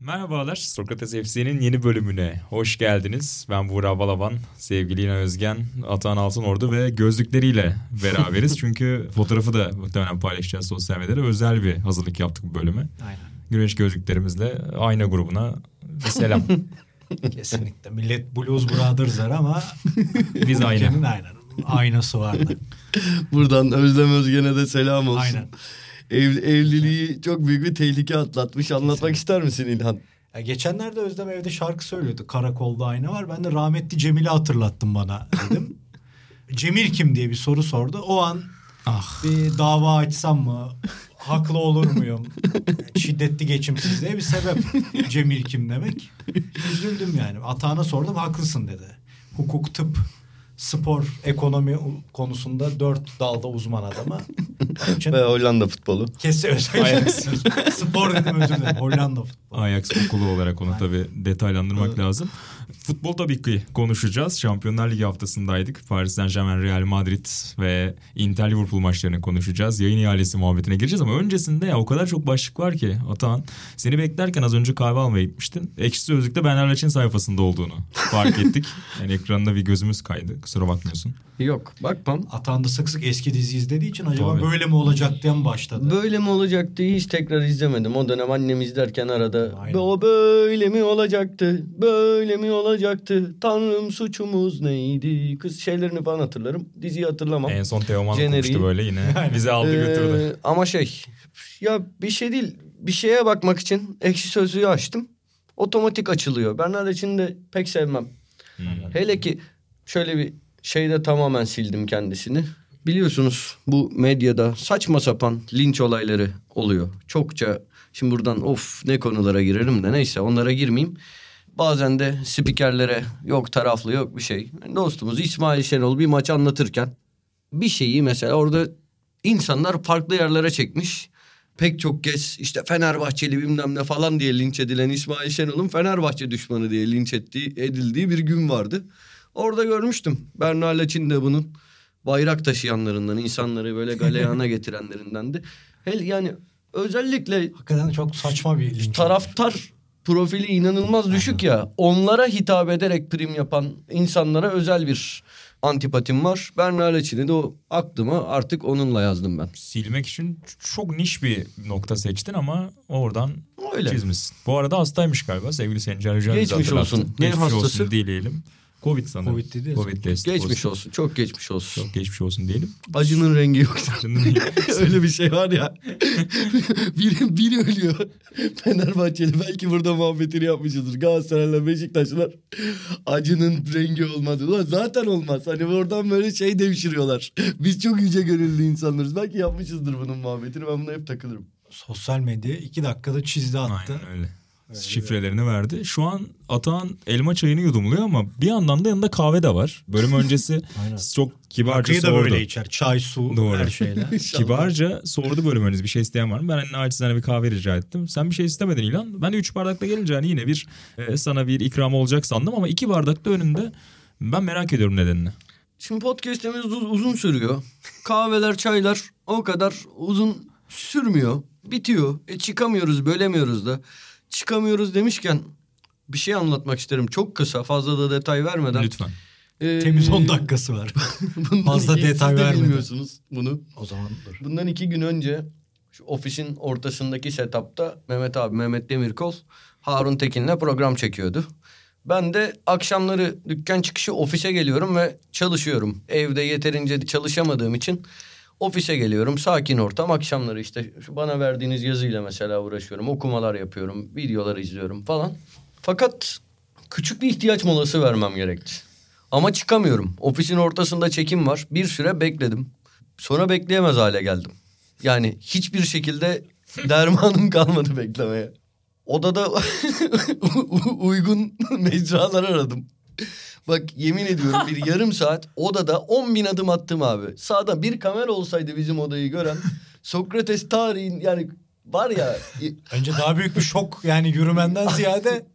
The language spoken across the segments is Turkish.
Merhabalar, Sokrates FC'nin yeni bölümüne hoş geldiniz. Ben Buğra Balaban, sevgili İlhan Özgen, Atan Altınordu ve gözlükleriyle beraberiz. Çünkü fotoğrafı da muhtemelen paylaşacağız sosyal medyada. Özel bir hazırlık yaptık bu bölüme. Aynen. Güneş gözlüklerimizle ayna grubuna bir selam. Kesinlikle. Millet Blues Brothers'lar ama Biz ülkenin aynen aynası vardı. Buradan Özlem Özgen'e de selam olsun. Aynen. Ev, evliliği çok büyük bir tehlike atlatmış. Anlatmak ister misin İlhan? Ya geçenlerde Özlem evde şarkı söylüyordu. Karakolda ayna var. Ben de rahmetli Cemil'i hatırlattım bana dedim. Cemil kim diye bir soru sordu. O an ah, bir dava açsam mı? Haklı olur muyum? Şiddetli geçimsizliğe bir sebep. Cemil kim demek? Üzüldüm yani. Atağına sordum haklısın dedi. Hukuk, tıp, spor, ekonomi konusunda dört dalda uzman adama. Onun için Ve Hollanda futbolu. Kesin özellikle. Spor dedim özür dilerim. Hollanda futbolu. Ajax okulu olarak onu tabii detaylandırmak lazım. Futbol tabii ki konuşacağız. Şampiyonlar Ligi haftasındaydık. Paris Saint Germain, Real Madrid ve Inter Liverpool maçlarını konuşacağız. Yayın ihalesi muhabbetine gireceğiz ama öncesinde ya o kadar çok başlık var ki Atan. Seni beklerken az önce kahve almaya gitmiştin. Ekşi Sözlük'te Ben Erlaç'ın sayfasında olduğunu fark ettik. Yani ekranında bir gözümüz kaydı. Kusura bakmıyorsun. Yok bakmam. Atan da sık sık eski dizi izlediği için acaba Tabii. böyle mi olacak diye mi başladı? Böyle mi olacaktı hiç tekrar izlemedim. O dönem annem izlerken arada Aynen. o böyle mi olacaktı? Böyle mi olacaktı? Tanrım suçumuz neydi? Kız şeylerini falan hatırlarım. Diziyi hatırlamam. En son Teoman okumuştu böyle yine. Bizi aldı götürdü. Ee, ama şey ya bir şey değil. Bir şeye bakmak için ekşi sözlüğü açtım. Otomatik açılıyor. Ben için de pek sevmem. Hmm. Hele ki şöyle bir şeyde tamamen sildim kendisini. Biliyorsunuz bu medyada saçma sapan linç olayları oluyor. Çokça şimdi buradan of ne konulara girerim de neyse onlara girmeyeyim. Bazen de spikerlere yok taraflı yok bir şey. Dostumuz İsmail Şenol bir maç anlatırken bir şeyi mesela orada insanlar farklı yerlere çekmiş. Pek çok kez işte Fenerbahçeli bilmem ne falan diye linç edilen İsmail Şenol'un Fenerbahçe düşmanı diye linç ettiği, edildiği bir gün vardı. Orada görmüştüm. Berna Laçin de bunun bayrak taşıyanlarından, insanları böyle galeyana getirenlerindendi. Hele yani özellikle Hakikaten çok saçma bir linç. taraftar profili inanılmaz düşük ya. Onlara hitap ederek prim yapan insanlara özel bir antipatim var. Berna Laçin'i de o aklıma artık onunla yazdım ben. Silmek için çok niş bir nokta seçtin ama oradan Öyle. çizmişsin. Bu arada hastaymış galiba sevgili Sencer bizi Geçmiş hatırlattı. olsun. Geçmiş hastası? olsun dileyelim. Covid sanırım. Covid dedi. Covid test Geçmiş pozitif. olsun. Çok geçmiş olsun. Çok geçmiş olsun diyelim. Acının rengi yok. Şimdi Öyle bir şey var ya. biri, biri ölüyor. Fenerbahçeli belki burada muhabbetini yapmışızdır. Galatasaraylı Beşiktaşlılar acının rengi olmadı. Ulan zaten olmaz. Hani oradan böyle şey devşiriyorlar. Biz çok yüce gönüllü insanlarız. Belki yapmışızdır bunun muhabbetini. Ben buna hep takılırım. Sosyal medya iki dakikada çizdi attı. Aynen öyle. Şifrelerini verdi. Şu an Atahan elma çayını yudumluyor ama bir yandan da yanında kahve de var. Bölüm öncesi çok kibarca Rakıyı da sordu. böyle içer. Çay, su, Doğru. her şeyle. Kibarca sordu bölüm öncesi bir şey isteyen var mı? Ben hani naçizane bir kahve rica ettim. Sen bir şey istemedin İlan. Ben de üç bardakla gelince hani yine bir e, sana bir ikram olacak sandım ama iki bardak da önünde. Ben merak ediyorum nedenini. Şimdi podcast'imiz uz- uzun sürüyor. Kahveler, çaylar o kadar uzun sürmüyor. Bitiyor. E çıkamıyoruz, bölemiyoruz da. Çıkamıyoruz demişken bir şey anlatmak isterim. Çok kısa, fazla da detay vermeden. Lütfen. Ee, Temiz 10 dakikası var. Fazla iki- detay de vermeden. bilmiyorsunuz bunu. o zaman dur. Bundan iki gün önce şu ofisin ortasındaki setupta Mehmet abi, Mehmet Demirkol, Harun Tekin'le program çekiyordu. Ben de akşamları dükkan çıkışı ofise geliyorum ve çalışıyorum. Evde yeterince çalışamadığım için ofise geliyorum. Sakin ortam. Akşamları işte şu bana verdiğiniz yazıyla mesela uğraşıyorum. Okumalar yapıyorum, videolar izliyorum falan. Fakat küçük bir ihtiyaç molası vermem gerekti. Ama çıkamıyorum. Ofisin ortasında çekim var. Bir süre bekledim. Sonra bekleyemez hale geldim. Yani hiçbir şekilde dermanım kalmadı beklemeye. Odada uygun mecralar aradım. Bak yemin ediyorum bir yarım saat odada 10 bin adım attım abi. Sağda bir kamera olsaydı bizim odayı gören Sokrates tarihin yani var ya Önce daha büyük bir şok yani yürümenden ziyade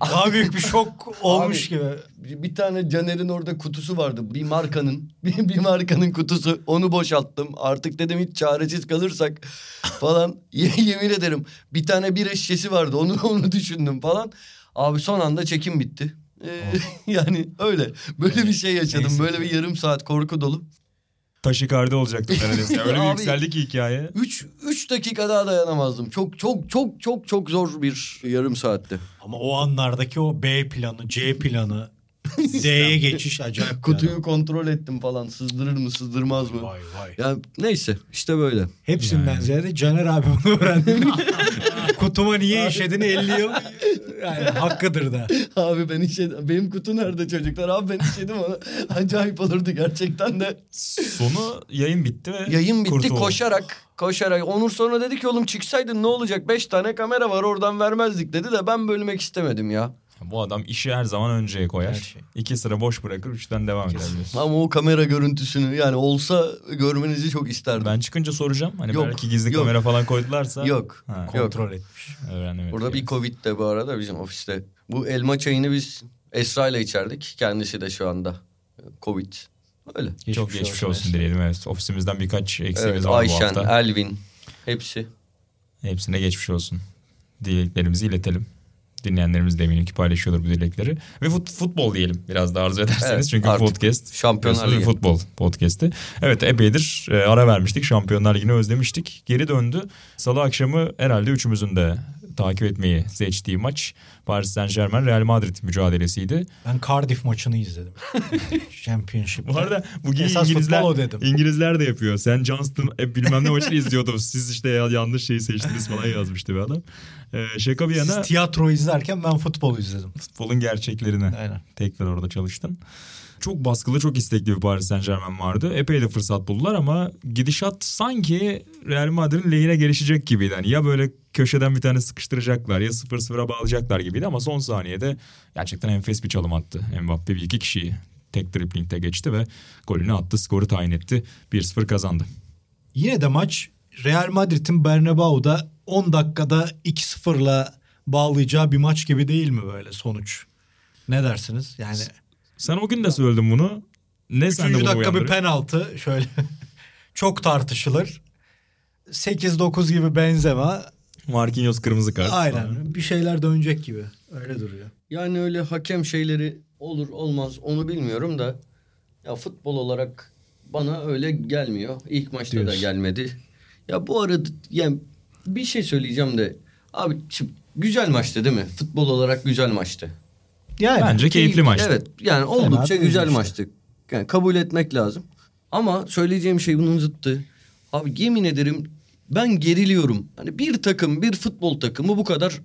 daha büyük bir şok olmuş Abi, gibi. bir, tane Caner'in orada kutusu vardı. Bir markanın. Bir, bir markanın kutusu. Onu boşalttım. Artık dedim hiç çaresiz kalırsak falan. Ye- yemin ederim. Bir tane bir şişesi vardı. Onu onu düşündüm falan. Abi son anda çekim bitti. Ee, yani öyle. Böyle bir şey yaşadım. Neyse Böyle bir yarım saat korku dolu. Taşikardi olacaktı neredeyse. Öyle bir Abi- yükseldi ki hikaye. Üç, üç dakika daha dayanamazdım. Çok çok çok çok çok zor bir yarım saatti. Ama o anlardaki o B planı, C planı, D'ye geçiş acayip. Kutuyu yani. kontrol ettim falan. Sızdırır mı sızdırmaz mı? Vay vay. Ya neyse işte böyle. Hepsinden Yani. ziyade Caner abi bunu öğrendi. Kutuma niye işledin elliyor. Yani hakkıdır da. Abi ben işedim. Benim kutu nerede çocuklar? Abi ben işedim onu. Acayip olurdu gerçekten de. Sonu yayın bitti ve Yayın bitti kurtuldu. koşarak. Koşarak. Onur sonra dedi ki oğlum çıksaydın ne olacak? Beş tane kamera var oradan vermezdik dedi de ben bölmek istemedim ya. Bu adam işi her zaman önceye koyar. Her şey. İki sıra boş bırakır, üçten devam eder. Ama o kamera görüntüsünü yani olsa görmenizi çok isterdim. Ben çıkınca soracağım. Hani Yok, belki gizli yok. kamera falan koydularsa. Yok. Ha, Yok. Kontrol etmiş. öğrendim. Burada bir Covid de bu arada bizim ofiste. Bu elma çayını biz Esra ile içerdik. Kendisi de şu anda Covid. Öyle. Çok geçmiş olsun dileyelim. Evet. Ofisimizden birkaç eksiğimiz Evet, var bu Ayşen, hafta. Elvin hepsi. Hepsine geçmiş olsun. Dileklerimizi iletelim. Dinleyenlerimiz de eminim ki paylaşıyordur bu dilekleri. Ve fut, futbol diyelim biraz da arzu ederseniz. Evet, Çünkü podcast. Şampiyonlar Ligi. Futbol podcast'i. Evet epeydir e, ara vermiştik. Şampiyonlar Ligi'ni özlemiştik. Geri döndü. Salı akşamı herhalde üçümüzün de takip etmeyi seçtiği maç Paris Saint Germain Real Madrid mücadelesiydi. Ben Cardiff maçını izledim. Championship. Bu arada bugün Esas İngilizler, o dedim. İngilizler de yapıyor. Sen Johnston e, bilmem ne maçını izliyordum. Siz işte ya- yanlış şeyi seçtiniz falan yazmıştı bir adam. Ee, şaka bir yana Siz tiyatro izlerken ben futbol izledim. futbolun gerçeklerini Aynen. tekrar orada çalıştın. Çok baskılı, çok istekli bir Paris Saint Germain vardı. Epey de fırsat buldular ama gidişat sanki Real Madrid'in lehine gelişecek gibiydi. Yani ya böyle köşeden bir tane sıkıştıracaklar ya 0-0'a bağlayacaklar gibiydi ama son saniyede gerçekten enfes bir çalım attı. Mbappe bir iki kişiyi tek driplingte geçti ve golünü attı, skoru tayin etti. 1-0 kazandı. Yine de maç Real Madrid'in Bernabeu'da 10 dakikada 2-0'la bağlayacağı bir maç gibi değil mi böyle sonuç? Ne dersiniz? Yani Sen o gün de söyledin bunu. Ne sende 3. bunu dakika bir penaltı şöyle çok tartışılır. 8-9 gibi Benzema. Marquinhos kırmızı kart. Aynen. Bir şeyler dönecek gibi. Öyle duruyor. Yani öyle hakem şeyleri olur olmaz onu bilmiyorum da ya futbol olarak bana öyle gelmiyor. İlk maçta da Diyorsun. gelmedi. Ya bu arada yani bir şey söyleyeceğim de abi güzel maçtı değil mi? Futbol olarak güzel maçtı. Yani Bence keyifli maçtı. Evet yani oldukça değil güzel işte. maçtı. Yani kabul etmek lazım. Ama söyleyeceğim şey bunun zıttı. Abi yemin ederim ben geriliyorum. Hani bir takım bir futbol takımı bu kadar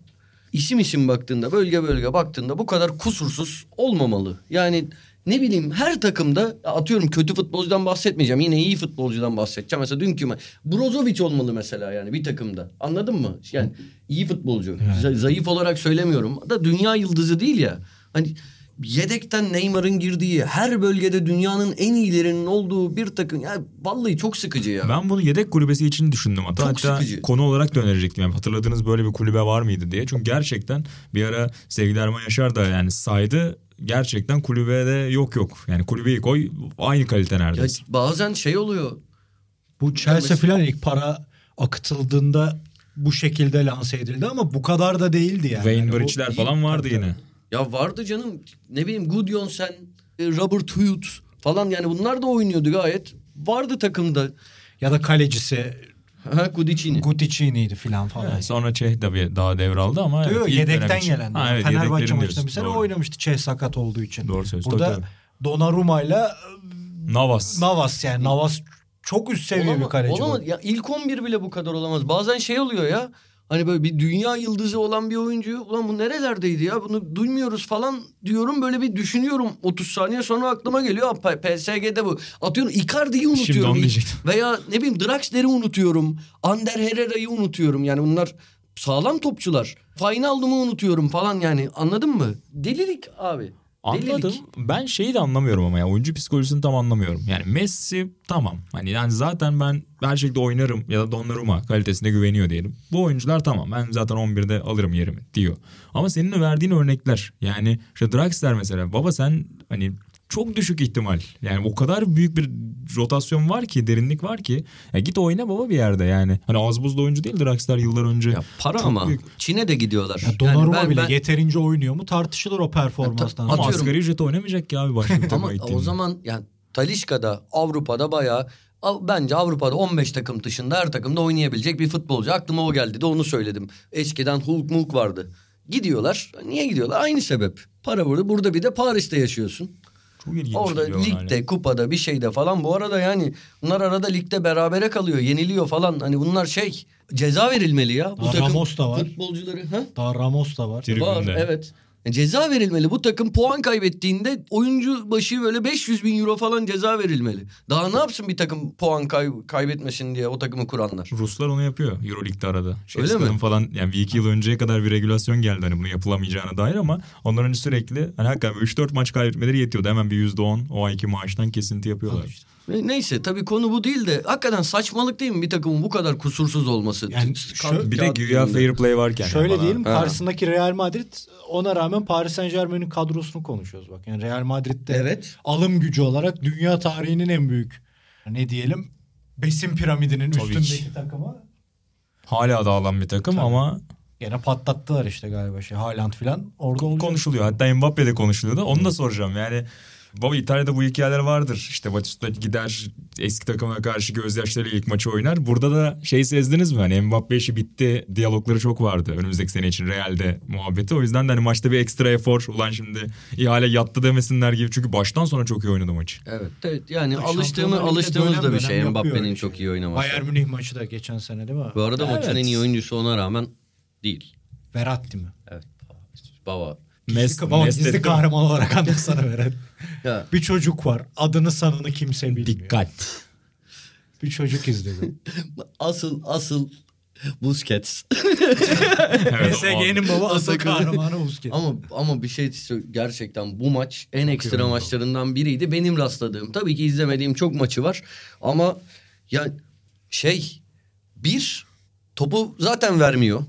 isim isim baktığında bölge bölge baktığında bu kadar kusursuz olmamalı. Yani ne bileyim her takımda atıyorum kötü futbolcudan bahsetmeyeceğim. Yine iyi futbolcudan bahsedeceğim. Mesela dünkü Brozovic olmalı mesela yani bir takımda. Anladın mı? Yani iyi futbolcu. Z- zayıf olarak söylemiyorum. Da dünya yıldızı değil ya. Hani yedekten Neymar'ın girdiği her bölgede dünyanın en iyilerinin olduğu bir takım. Ya vallahi çok sıkıcı ya. Ben bunu yedek kulübesi için düşündüm. Hatta, Çok hatta sıkıcı. konu olarak da önerecektim. Yani hatırladığınız böyle bir kulübe var mıydı diye. Çünkü gerçekten bir ara sevgili Erman Yaşar da yani saydı. Gerçekten kulübede yok yok. Yani kulübeyi koy aynı kalite Ya neredeyse. bazen şey oluyor. Bu Chelsea mesela- falan ilk para akıtıldığında bu şekilde lanse edildi ama bu kadar da değildi yani. Wayne Yani Bridge'ler falan vardı yine. Ya vardı canım ne bileyim Gudjonsen, e, Robert Hughes falan yani bunlar da oynuyordu gayet. Vardı takımda. Ya da kalecisi Ha Gudicini. Guticini'ydi falan falan. Evet, sonra Çeh de bir daha devraldı ama Diyor, evet, yedekten gelen. Ha, evet, Fenerbahçe maçında mesela Doğru. oynamıştı Çeh sakat olduğu için. Doğru söylüyorsun. Burada Tabii, Donnarumma'yla Navas. Navas yani Navas çok üst seviye Olama- bir kaleci. olamaz. bu. Ya ilk 11 bile bu kadar olamaz. Bazen şey oluyor ya. Hani böyle bir dünya yıldızı olan bir oyuncu ulan bu nerelerdeydi ya? Bunu duymuyoruz falan diyorum. Böyle bir düşünüyorum 30 saniye sonra aklıma geliyor. "Aa, P- PSG'de bu. Atıyorum Icardi'yi unutuyorum. veya ne bileyim Draxler'i unutuyorum. Ander Herrera'yı unutuyorum. Yani bunlar sağlam topçular. Wijnaldum'u unutuyorum falan yani. Anladın mı? Delilik abi Anladım. Delilik. Ben şeyi de anlamıyorum ama ya oyuncu psikolojisini tam anlamıyorum. Yani Messi tamam. Hani yani zaten ben her şekilde oynarım ya da Donnarumma kalitesine güveniyor diyelim. Bu oyuncular tamam ben zaten 11'de alırım yerimi diyor. Ama senin verdiğin örnekler yani işte Draxler mesela baba sen hani çok düşük ihtimal. Yani o kadar büyük bir rotasyon var ki, derinlik var ki. Ya git oyna baba bir yerde yani. Hani az buzlu oyuncu değil Draxler yıllar önce. Ya para Çok ama büyük. Çin'e de gidiyorlar. Ya Donnarumma ben- bile ben- yeterince oynuyor mu tartışılır o performanstan. Ama asgari ücrete oynamayacak ki abi başka bir Ama o zaman yani Talişka'da Avrupa'da bayağı bence Avrupa'da 15 takım dışında her takımda oynayabilecek bir futbolcu. Aklıma o geldi de onu söyledim. Eskiden Hulk Mulk vardı. Gidiyorlar. Niye gidiyorlar? Aynı sebep. Para burada. Burada bir de Paris'te yaşıyorsun. Çok ilginç Orada ligde, hala. kupada bir şeyde falan. Bu arada yani bunlar arada ligde berabere kalıyor. Yeniliyor falan. Hani bunlar şey ceza verilmeli ya. Bu Daha takım Ramos da var. futbolcuları. Ha? Daha Ramos da var. Tribünde. Var evet. E, Ceza verilmeli. Bu takım puan kaybettiğinde oyuncu başı böyle 500 bin euro falan ceza verilmeli. Daha ne yapsın bir takım puan kay- kaybetmesin diye o takımı kuranlar. Ruslar onu yapıyor Euroleague'de arada. Şey, Öyle mi? falan yani bir iki yıl önceye kadar bir regülasyon geldi hani bunu yapılamayacağına dair ama onların sürekli hani hakikaten 3-4 maç kaybetmeleri yetiyordu. Hemen bir %10 o ayki maaştan kesinti yapıyorlar. E, Neyse tabii konu bu değil de hakikaten saçmalık değil mi bir takımın bu kadar kusursuz olması? Yani şö- Bir de güya fair play varken. Şöyle falan. diyelim Ha. karşısındaki Real Madrid ona rağmen Paris Saint Germain'in kadrosunu konuşuyoruz bak. Yani Real Madrid'de Evet. alım gücü olarak dünya tarihinin en büyük ne diyelim besin piramidinin Tabii üstündeki ki. takımı Hala dağılan bir takım Tabii. ama gene patlattılar işte galiba şey Haaland filan orada olacak. konuşuluyor. Hatta Mbappe de konuşuluyordu. Onu da soracağım yani. Baba İtalya'da bu hikayeler vardır. İşte Batista gider eski takımına karşı gözyaşlarıyla ilk maçı oynar. Burada da şey sezdiniz mi? Hani Mbappe işi bitti. Diyalogları çok vardı önümüzdeki sene için Real'de muhabbeti. O yüzden de hani maçta bir ekstra efor. Ulan şimdi ihale yattı demesinler gibi. Çünkü baştan sonra çok iyi oynadı maçı. Evet, evet yani alıştığımız alıştığımız da bir şey Mbappe'nin çok şey. iyi oynaması. Bayern Münih maçı da geçen sene değil mi? Bu arada maçın Evet. en iyi oyuncusu ona rağmen değil. Verratti mi? Evet. Baba. Gizli, Mes- baba, Mes gizli kahraman olarak anlatsana. Ya bir çocuk var. Adını sanını kimse bilmiyor. Dikkat. Bir çocuk izledim. asıl asıl Busquets. Evet. PSG'nin baba asıl kahramanı Busquets. ama ama bir şey gerçekten bu maç en ekstra oyuncu. maçlarından biriydi. Benim rastladığım. Tabii ki izlemediğim çok maçı var. Ama ya şey bir topu zaten vermiyor.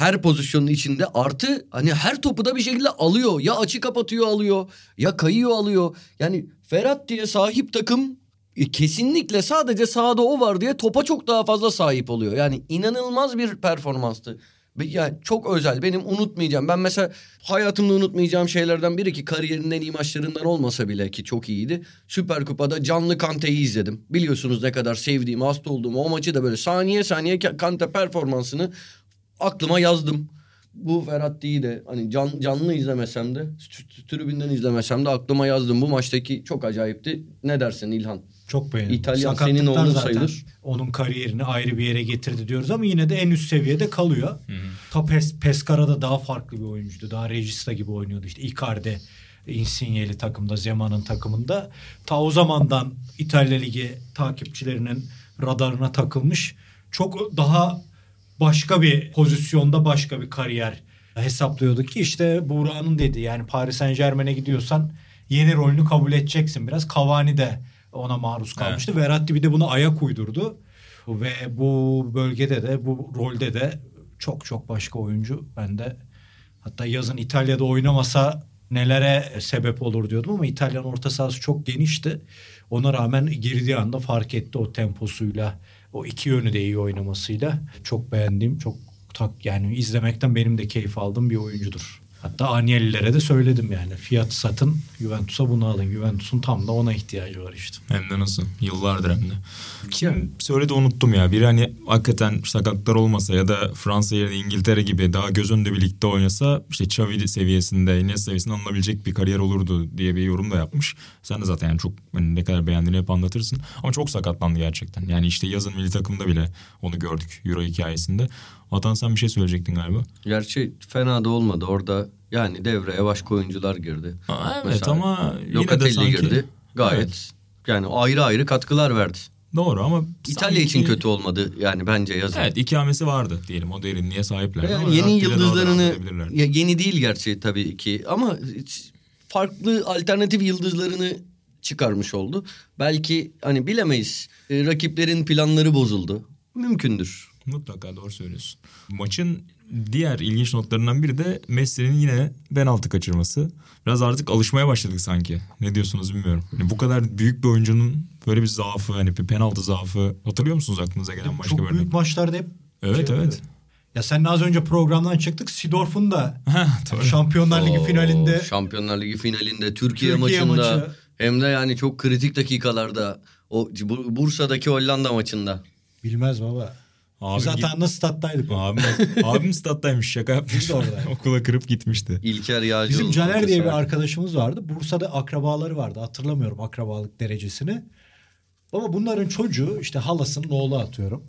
Her pozisyonun içinde artı hani her topu da bir şekilde alıyor. Ya açı kapatıyor alıyor ya kayıyor alıyor. Yani Ferhat diye sahip takım e, kesinlikle sadece sahada o var diye topa çok daha fazla sahip oluyor. Yani inanılmaz bir performanstı. Yani çok özel. Benim unutmayacağım. Ben mesela hayatımda unutmayacağım şeylerden biri ki kariyerinin en iyi maçlarından olmasa bile ki çok iyiydi. Süper Kupa'da canlı Kante'yi izledim. Biliyorsunuz ne kadar sevdiğim, hasta olduğum o maçı da böyle saniye saniye Kante performansını aklıma yazdım. Bu Ferhatti'yi de hani can, canlı izlemesem de tribünden izlemesem de aklıma yazdım. Bu maçtaki çok acayipti. Ne dersin İlhan? Çok beğendim. İtalyan Sakatlıktan senin oğlun zaten sayılır. Onun kariyerini ayrı bir yere getirdi diyoruz ama yine de en üst seviyede kalıyor. Ta Pes, Pescara'da daha farklı bir oyuncuydu. Daha Regista gibi oynuyordu. İşte Icardi, Insigne'li takımda, Zeman'ın takımında. Ta o zamandan İtalya Ligi takipçilerinin radarına takılmış. Çok daha başka bir pozisyonda başka bir kariyer hesaplıyorduk ki işte Buğra'nın dedi yani Paris Saint Germain'e gidiyorsan yeni rolünü kabul edeceksin biraz. Cavani de ona maruz kalmıştı. Verratti bir de buna ayak uydurdu. Ve bu bölgede de bu rolde de çok çok başka oyuncu. Ben de hatta yazın İtalya'da oynamasa nelere sebep olur diyordum ama İtalyan orta sahası çok genişti. Ona rağmen girdiği anda fark etti o temposuyla, o iki yönü de iyi oynamasıyla. Çok beğendiğim, çok tak yani izlemekten benim de keyif aldığım bir oyuncudur. Hatta Agnelli'lere de söyledim yani. Fiyat satın, Juventus'a bunu alın. Juventus'un tam da ona ihtiyacı var işte. Hem de nasıl? Yıllardır hem de. Ya. Kim söyledi unuttum ya. Biri hani hakikaten sakatlar olmasa ya da Fransa yerine İngiltere gibi daha göz önünde bir ligde oynasa işte Xavi seviyesinde, Ines seviyesinde alınabilecek bir kariyer olurdu diye bir yorum da yapmış. Sen de zaten yani çok hani ne kadar beğendiğini hep anlatırsın. Ama çok sakatlandı gerçekten. Yani işte yazın milli takımda bile onu gördük Euro hikayesinde. Vatan sen bir şey söyleyecektin galiba. Gerçi fena da olmadı. Orada yani devreye başka oyuncular girdi. Aa, evet Mesela ama yine de sanki... girdi. Gayet Evet, yani ayrı ayrı katkılar verdi. doğru ama İtalya sanki- için kötü olmadı yani bence yazın. Evet ikamesi vardı diyelim o derinliğe sahipler. Yani yeni yıldızlarını ya yeni değil gerçi tabii ki ama farklı alternatif yıldızlarını çıkarmış oldu. Belki hani bilemeyiz. E, rakiplerin planları bozuldu. Mümkündür. Mutlaka doğru söylüyorsun. Maçın diğer ilginç notlarından biri de Messi'nin yine penaltı kaçırması. Biraz artık alışmaya başladık sanki. Ne diyorsunuz bilmiyorum. Yani bu kadar büyük bir oyuncunun böyle bir zaafı hani bir penaltı zaafı hatırlıyor musunuz aklınıza gelen başka Çok bir örnek? büyük maçlarda hep Evet şey evet. oluyor. Ya sen az önce programdan çıktık. Sidorf'un da. Şampiyonlar Ligi Oo, finalinde Şampiyonlar Ligi finalinde Türkiye, Türkiye maçında maçı. hem de yani çok kritik dakikalarda o Bu- Bursa'daki Hollanda maçında. bilmez baba. Abi Biz zaten nasıl stat'taydık. Abim, abim stat'taymış şaka yapmış. Oradaydık. Okula kırıp gitmişti. İlker Yağcıoğlu. Bizim Caner diye bir arkadaşı. arkadaşımız vardı. Bursa'da akrabaları vardı. Hatırlamıyorum akrabalık derecesini. Baba bunların çocuğu işte halasının oğlu atıyorum.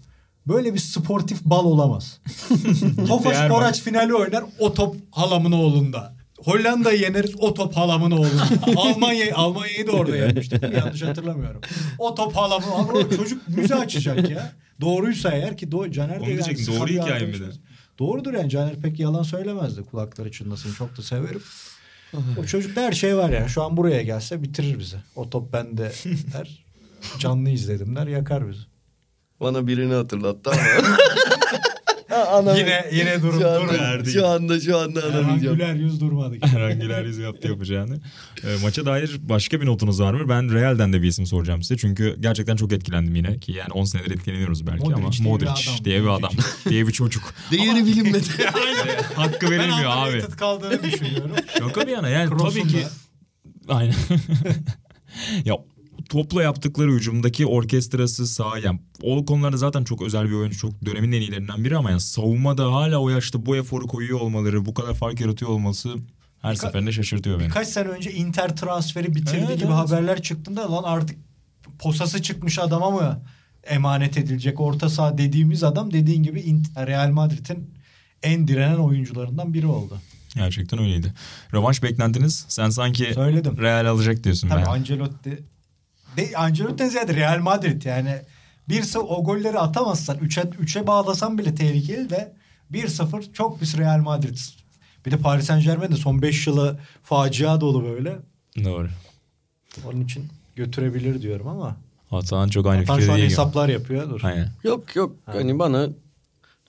Böyle bir sportif bal olamaz. Tofaş maç. finali oynar o top halamın oğlunda. Hollanda'yı yeneriz o top halamın oğlunda. Almanya Almanya'yı da orada yenmiştik. Yanlış hatırlamıyorum. O top halamın oğlunda. Çocuk müze açacak ya. Doğruysa eğer ki doğru Caner de Onu yani diyecektim, sıkan doğru hikaye mi de? Doğrudur yani Caner pek yalan söylemezdi. Kulakları çınlasın çok da severim. O çocukta her şey var yani. Şu an buraya gelse bitirir bizi. O top bende der. Canlı izledim der yakar bizi. Bana birini hatırlattı ama. Ha, ana- Yine yine durum şu anda, durmadı. şu anda şu anda Erhan anamayacağım. Güler yüz durmadı. Herhangi bir yaptı yapacağını. E, maça dair başka bir notunuz var mı? Ben Real'den de bir isim soracağım size. Çünkü gerçekten çok etkilendim yine. Ki yani 10 senedir etkileniyoruz belki Modric ama diye bir Modric adam. diye bir adam. diye bir çocuk. Değeri bilinmedi. Hakkı Ben verilmiyor abi. underrated kaldığını düşünüyorum. Şaka bir yana yani tabii Kroos'un ki. da. Aynen. ya topla yaptıkları hücumdaki orkestrası sağ yani o konularda zaten çok özel bir oyuncu çok dönemin en iyilerinden biri ama yani savunmada hala o yaşta bu eforu koyuyor olmaları bu kadar fark yaratıyor olması her seferinde şaşırtıyor beni. Birkaç sene önce Inter transferi bitirdiği Evet, gibi evet. haberler çıktığında lan artık posası çıkmış adama mı emanet edilecek orta saha dediğimiz adam dediğin gibi Inter- Real Madrid'in en direnen oyuncularından biri oldu. Gerçekten öyleydi. Rövanş beklentiniz sen sanki Söyledim. Real alacak diyorsun Tabii ben. Ancelotti de, Ancelotti'den ziyade Real Madrid yani bir o golleri atamazsan 3'e 3'e bağlasan bile tehlikeli de 1-0 çok pis Real Madrid. Bir de Paris Saint Germain de son 5 yılı facia dolu böyle. Doğru. Onun için götürebilir diyorum ama. Hatan çok aynı fikirde şu an değil. gibi. hesaplar yapıyor. Dur. Aynen. Yok yok hani bana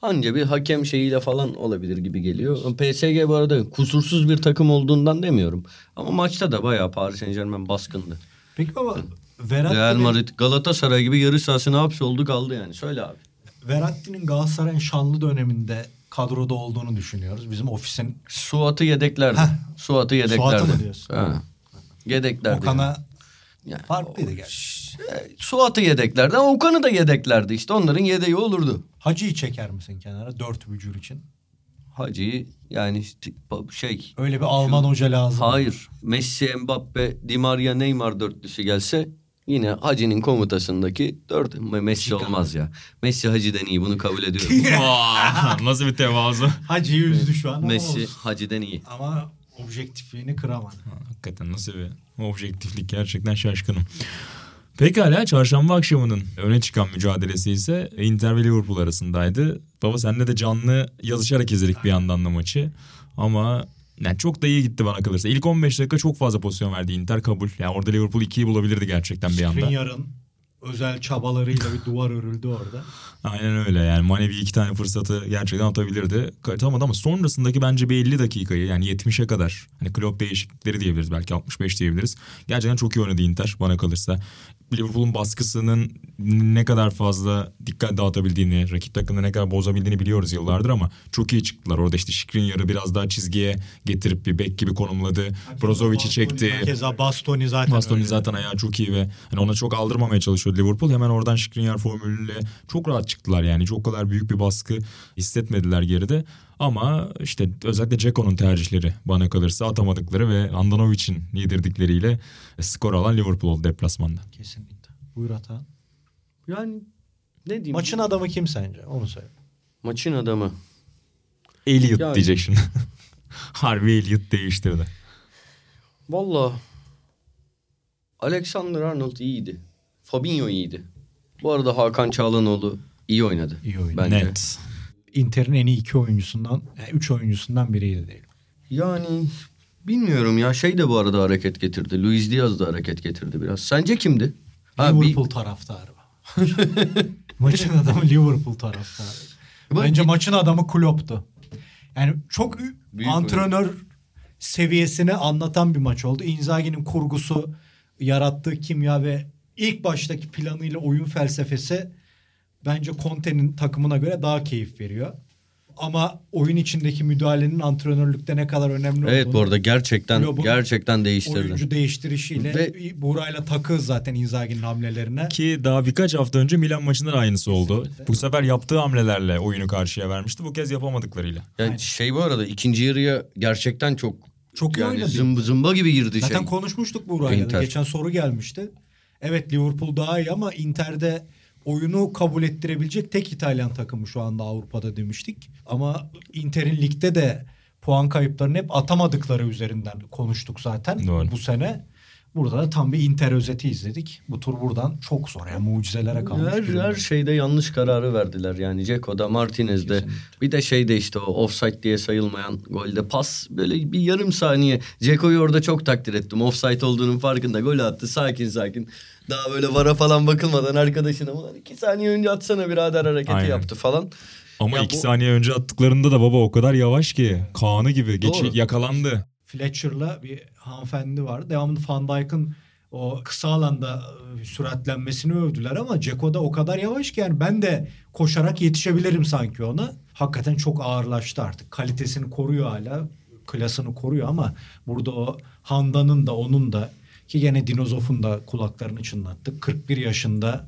anca bir hakem şeyiyle falan olabilir gibi geliyor. PSG bu arada kusursuz bir takım olduğundan demiyorum. Ama maçta da bayağı Paris Saint Germain baskındı. Peki baba Real Verratti'nin, Madrid Galatasaray gibi yarı sahasına hapsoldu kaldı yani. Söyle abi. Verratti'nin Galatasaray'ın şanlı döneminde kadroda olduğunu düşünüyoruz. Bizim ofisin Suat'ı yedeklerdi. Heh. Suat'ı yedeklerdi. Suat'ı mı diyorsun? Ha. Yedeklerdi. Okan'a Yani farklıydı o- gerçi. E, Suat'ı yedeklerdi ama Okan'ı da yedeklerdi. İşte onların yedeği olurdu. Hacı'yı çeker misin kenara? Dört bücür için. Hacı'yı yani işte şey Öyle bir Alman hoca lazım. Hayır. Messi, Mbappe, Di Maria, Neymar dörtlüsü gelse yine Hacı'nin komutasındaki dört. Messi olmaz ya. Messi Hacı'den iyi bunu kabul ediyorum. Vay, Nasıl bir tevazu. Hacı'yı üzdü şu an Messi olsun. Hacı'den iyi. Ama objektifliğini kıramadı. Hakikaten nasıl bir objektiflik gerçekten şaşkınım. Pekala çarşamba akşamının öne çıkan mücadelesi ise Inter ve Liverpool arasındaydı. Baba senle de canlı yazışarak izledik bir yandan da maçı. Ama yani çok da iyi gitti bana kalırsa. İlk 15 dakika çok fazla pozisyon verdi Inter kabul. Yani orada Liverpool 2'yi bulabilirdi gerçekten bir anda. Skriniar'ın özel çabalarıyla bir duvar örüldü orada. Aynen öyle yani Manevi iki tane fırsatı gerçekten atabilirdi. Atamadı ama sonrasındaki bence bir 50 dakikayı yani 70'e kadar hani Klopp değişiklikleri diyebiliriz belki 65 diyebiliriz. Gerçekten çok iyi oynadı Inter bana kalırsa. Liverpool'un baskısının ne kadar fazla dikkat dağıtabildiğini, rakip takımda ne kadar bozabildiğini biliyoruz yıllardır ama çok iyi çıktılar. Orada işte Skriniar'ı biraz daha çizgiye getirip bir bek gibi konumladı. Brozovic'i çekti. Keza Bastoni zaten Bastoni öyle. zaten ayağı çok iyi ve hani ona çok aldırmamaya Liverpool. Hemen oradan Skriniar formülüyle çok rahat çıktılar yani. Çok kadar büyük bir baskı hissetmediler geride. Ama işte özellikle Ceko'nun tercihleri bana kalırsa atamadıkları ve Andanovic'in yedirdikleriyle skor alan Liverpool oldu deplasmanda. Kesinlikle. Buyur Atan. Yani ne diyeyim? Maçın adamı kim sence? Onu söyle. Maçın adamı. Elliot Yani- diyecek şimdi. Harbi Elliot değiştirdi. Valla Alexander Arnold iyiydi. Fabinho iyiydi. Bu arada Hakan Çağlanoğlu iyi oynadı. İyi oynadı. Bence. Net. Inter'in en iyi iki oyuncusundan, yani üç oyuncusundan biriydi değil. Yani Bilmiyorum ya şey de bu arada hareket getirdi. Luis Diaz da hareket getirdi biraz. Sence kimdi? Ha, bir- Liverpool taraftarı. maçın adamı Liverpool taraftarı. Bence maçın adamı Klopp'tu. Yani çok Büyük antrenör seviyesini anlatan bir maç oldu. Inzaghi'nin kurgusu, yarattığı kimya ve ilk baştaki planıyla oyun felsefesi bence Conte'nin takımına göre daha keyif veriyor. Ama oyun içindeki müdahalenin antrenörlükte ne kadar önemli Evet olduğunu bu arada gerçekten Klopp'un gerçekten değiştirdi. oyuncu değiştirişiyle Ve- Burayla takı zaten Inzaghi'nin hamlelerine. Ki daha birkaç hafta önce Milan maçında da aynısı oldu. Bu sefer yaptığı hamlelerle oyunu karşıya vermişti. Bu kez yapamadıklarıyla. Yani Aynen. şey bu arada ikinci yarıya gerçekten çok Çok iyi yani oynadı. zımba, zımba gibi girdi Zaten şey. konuşmuştuk Burayla. da. Inter. Geçen soru gelmişti. Evet Liverpool daha iyi ama Inter'de oyunu kabul ettirebilecek tek İtalyan takımı şu anda Avrupa'da demiştik. Ama Inter'in ligde de puan kayıplarını hep atamadıkları üzerinden konuştuk zaten Doğru. bu sene. Burada da tam bir Inter özeti izledik. Bu tur buradan çok zor yani mucizelere kalmış. Her, her şeyde yanlış kararı verdiler yani Ceko'da Martinez'de Kesinlikle. bir de şeyde işte o offside diye sayılmayan golde pas böyle bir yarım saniye Ceko'yu orada çok takdir ettim offside olduğunun farkında gol attı sakin sakin daha böyle vara falan bakılmadan arkadaşına ulan iki saniye önce atsana birader hareketi Aynen. yaptı falan. Ama Ya iki bu- saniye önce attıklarında da baba o kadar yavaş ki. Kaan'ı gibi geç, yakalandı. Fletcher'la bir hanımefendi vardı. Devamlı Van Dijk'ın o kısa alanda e, süratlenmesini övdüler ama Ceko da o kadar yavaş ki yani ben de koşarak yetişebilirim sanki ona. Hakikaten çok ağırlaştı artık. Kalitesini koruyor hala. Klasını koruyor ama burada o Handa'nın da onun da ki gene Dinozof'un da kulaklarını çınlattı. 41 yaşında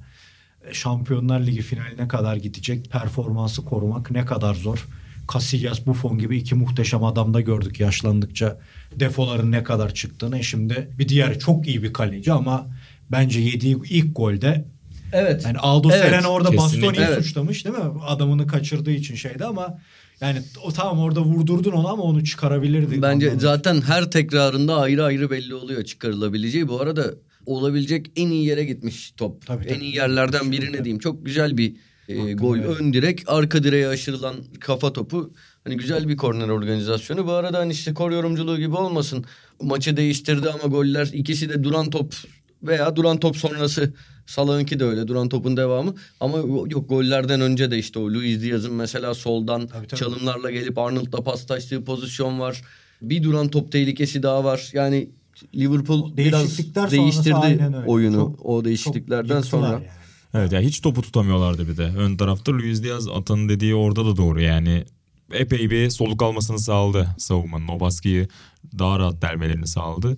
e, Şampiyonlar Ligi finaline kadar gidecek performansı korumak ne kadar zor. Casillas, Buffon gibi iki muhteşem adamda gördük yaşlandıkça defoların ne kadar çıktığını. Şimdi bir diğer çok iyi bir kaleci ama bence yediği ilk golde Evet. yani Aldo Evet, Serena orada kesinlikle. Bastoni'yi Evet. suçlamış değil mi? Adamını kaçırdığı için şeydi ama yani o tamam orada vurdurdun onu ama onu çıkarabilirdi. Bence Ondan zaten her tekrarında ayrı ayrı belli oluyor çıkarılabileceği. Bu arada olabilecek en iyi yere gitmiş top. Tabii, en tabii. iyi yerlerden birine diyeyim. Çok güzel bir e, gol. verelim. Ön direk, arka direğe aşırılan kafa topu. Hani güzel bir korner organizasyonu. Bu arada hani işte kor yorumculuğu gibi olmasın. Maçı değiştirdi ama goller ikisi de duran top veya duran top sonrası Salah'ınki de öyle duran topun devamı. Ama yok gollerden önce de işte o Luis Diaz'ın mesela soldan Tabii, tabii. çalımlarla gelip Arnold'la paslaştığı pozisyon var. Bir duran top tehlikesi daha var. Yani Liverpool biraz değiştirdi oyunu. Çok- o değişikliklerden sonra. yani. Evet ya hiç topu tutamıyorlardı bir de. Ön tarafta Luis Diaz Atan'ın dediği orada da doğru yani. Epey bir soluk almasını sağladı savunmanın. O baskıyı daha rahat delmelerini sağladı.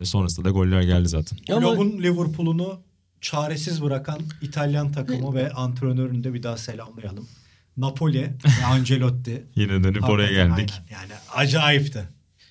Ve sonrasında da goller geldi zaten. Ama Klopp'un Liverpool'unu çaresiz bırakan İtalyan takımı ve antrenörünü de bir daha selamlayalım. Napoli ve Ancelotti. Yine dönüp oraya Hakikaten geldik. aynen. Yani acayipti.